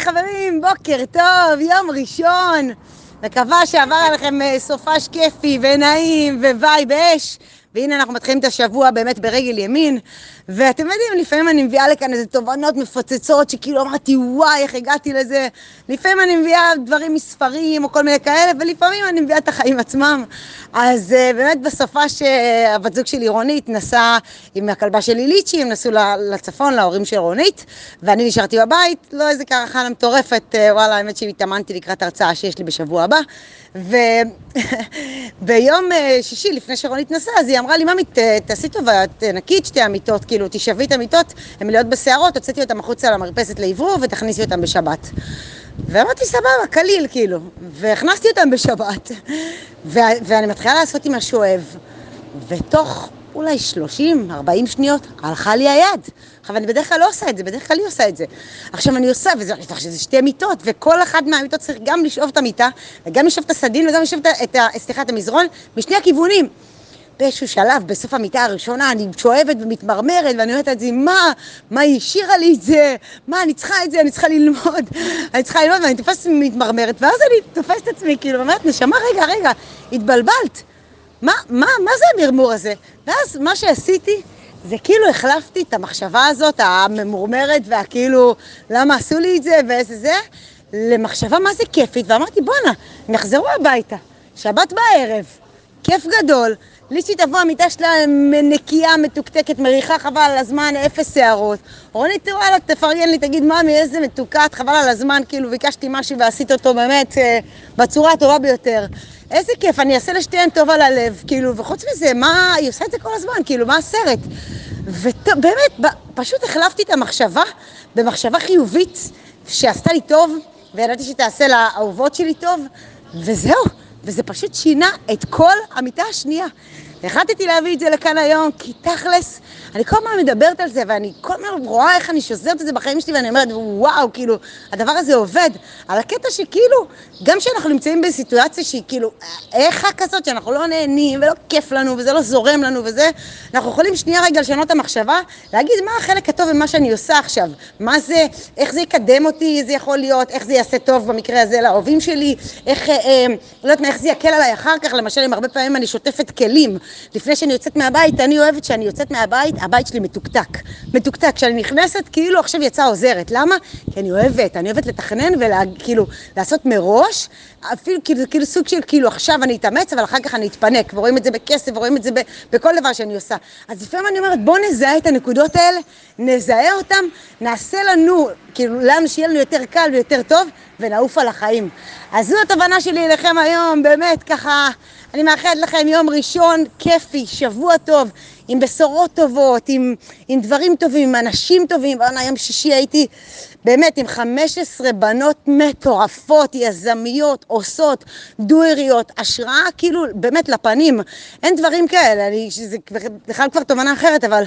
היי חברים, בוקר טוב, יום ראשון. מקווה שעבר עליכם אה, סופש כיפי ונעים ו vibe אש. והנה אנחנו מתחילים את השבוע באמת ברגל ימין. ואתם יודעים, לפעמים אני מביאה לכאן איזה תובנות מפוצצות שכאילו אמרתי, וואי, איך הגעתי לזה. לפעמים אני מביאה דברים מספרים או כל מיני כאלה, ולפעמים אני מביאה את החיים עצמם. אז אה, באמת בסופ"ש שהבת זוג שלי רונית נסעה עם הכלבה שלי ליצ'י, הם נסעו לצפון, להורים של רונית, ואני נשארתי בבית, לא איזה קרחנה מטורפת, uh, וואלה, האמת שהתאמנתי לקראת הרצאה שיש לי בשבוע הבא. וביום uh, שישי, לפני שרונית נסעה, אז היא אמרה לי, ממי, תעשי טובה, תנקי את שתי המיטות, כאילו, תשאבי את המיטות, הן מלאות בשערות, הוצאתי אותן החוצה למרפסת לאוורור ותכניסי אותן בשבת. ואמרתי, סבבה, קליל, כאילו. והכנסתי אותם בשבת, ואני מתחילה לעשות עם השואב, ותוך אולי 30, 40 שניות, הלכה לי היד. עכשיו, אני בדרך כלל לא עושה את זה, בדרך כלל היא עושה את זה. עכשיו אני עושה, וזה זה שתי מיטות, וכל אחת מהמיטות צריך גם לשאוב את המיטה, וגם לשאוב את הסדין, וגם לשאוב את, את, סליחה, את המזרון, משני הכיוונים. באיזשהו שלב, בסוף המיטה הראשונה, אני שואבת ומתמרמרת, ואני אומרת לעצמי, מה, מה היא השאירה לי את זה? מה, אני צריכה את זה, אני צריכה ללמוד, אני צריכה ללמוד, ואני תופסת מתמרמרת, ואז אני תופסת את עצמי, כאילו, אומרת, נשמה, רגע, רגע, התבלבלת. מה, מה, מה זה המרמור הזה? ואז מה שעשיתי, זה כאילו החלפתי את המחשבה הזאת, הממורמרת, והכאילו, למה עשו לי את זה, ואיזה זה, למחשבה מה זה כיפית, ואמרתי, בואנה, הם יחזרו הביתה, שבת בערב, כיף גדול, ליצ'י תבוא, המיטה שלה נקייה, מתוקתקת, מריחה חבל על הזמן, אפס שערות. רונית, וואלה, תפרגן לי, תגיד, ממי, איזה מתוקת, חבל על הזמן, כאילו, ביקשתי משהו ועשית אותו באמת אה, בצורה הטובה ביותר. איזה כיף, אני אעשה לשתיהן טוב על הלב, כאילו, וחוץ מזה, מה, היא עושה את זה כל הזמן, כאילו, מה הסרט? ובאמת, פשוט החלפתי את המחשבה במחשבה חיובית שעשתה לי טוב, וידעתי שתעשה לאהובות שלי טוב, וזהו. וזה פשוט שינה את כל המיטה השנייה. החלטתי להביא את זה לכאן היום, כי תכלס, אני כל הזמן מדברת על זה, ואני כל הזמן רואה איך אני שוזרת את זה בחיים שלי, ואני אומרת, וואו, כאילו, הדבר הזה עובד. על הקטע שכאילו, גם כשאנחנו נמצאים בסיטואציה שהיא כאילו, איכה כזאת, שאנחנו לא נהנים, ולא כיף לנו, וזה לא זורם לנו, וזה, אנחנו יכולים שנייה רגע לשנות את המחשבה, להגיד מה החלק הטוב במה שאני עושה עכשיו, מה זה, איך זה יקדם אותי, זה יכול להיות, איך זה יעשה טוב במקרה הזה לאהובים שלי, איך, אה, אה, לא יודעת איך זה יקל עליי אחר כך, למשל, אם הרבה פעמים אני שוטפת כלים. לפני שאני יוצאת מהבית, אני אוהבת שאני יוצאת מהבית, הבית שלי מתוקתק. מתוקתק. כשאני נכנסת, כאילו עכשיו יצאה עוזרת. למה? כי אני אוהבת, אני אוהבת לתכנן וכאילו לעשות מראש, אפילו כאילו, כאילו סוג של כאילו עכשיו אני אתאמץ, אבל אחר כך אני אתפנק, ורואים את זה בכסף, ורואים את זה בכל דבר שאני עושה. אז לפעמים אני אומרת, בואו נזהה את הנקודות האלה, נזהה אותן, נעשה לנו, כאילו לנו, שיהיה לנו יותר קל ויותר טוב, ונעוף על החיים. אז זו התובנה שלי אליכם היום, באמת ככה... אני מאחלת לכם יום ראשון כיפי, שבוע טוב, עם בשורות טובות, עם, עם דברים טובים, עם אנשים טובים. יום שישי הייתי באמת עם 15 בנות מטורפות, יזמיות, עושות, דואריות, השראה כאילו באמת לפנים. אין דברים כאלה, אני, זה בכלל כבר תובנה אחרת, אבל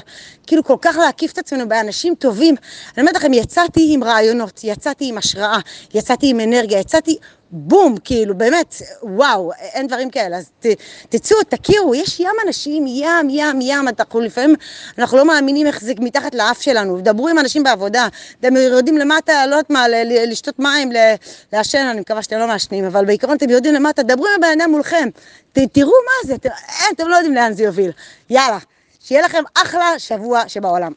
כאילו כל כך להקיף את עצמנו באנשים טובים. אני אומרת לכם, יצאתי עם רעיונות, יצאתי עם השראה, יצאתי עם אנרגיה, יצאתי... בום, כאילו, באמת, וואו, אין דברים כאלה. אז ת, תצאו, תכירו, יש ים אנשים, ים, ים, ים, אנחנו לפעמים, אנחנו לא מאמינים איך זה מתחת לאף שלנו. דברו עם אנשים בעבודה, אתם יורדים למטה, לא יודעת מה, לשתות מים, לעשן, אני מקווה שאתם לא מעשנים, אבל בעיקרון אתם יורדים למטה, דברו עם הבן אדם מולכם, ת, תראו מה זה, אתם, אתם לא יודעים לאן זה יוביל. יאללה, שיהיה לכם אחלה שבוע שבעולם.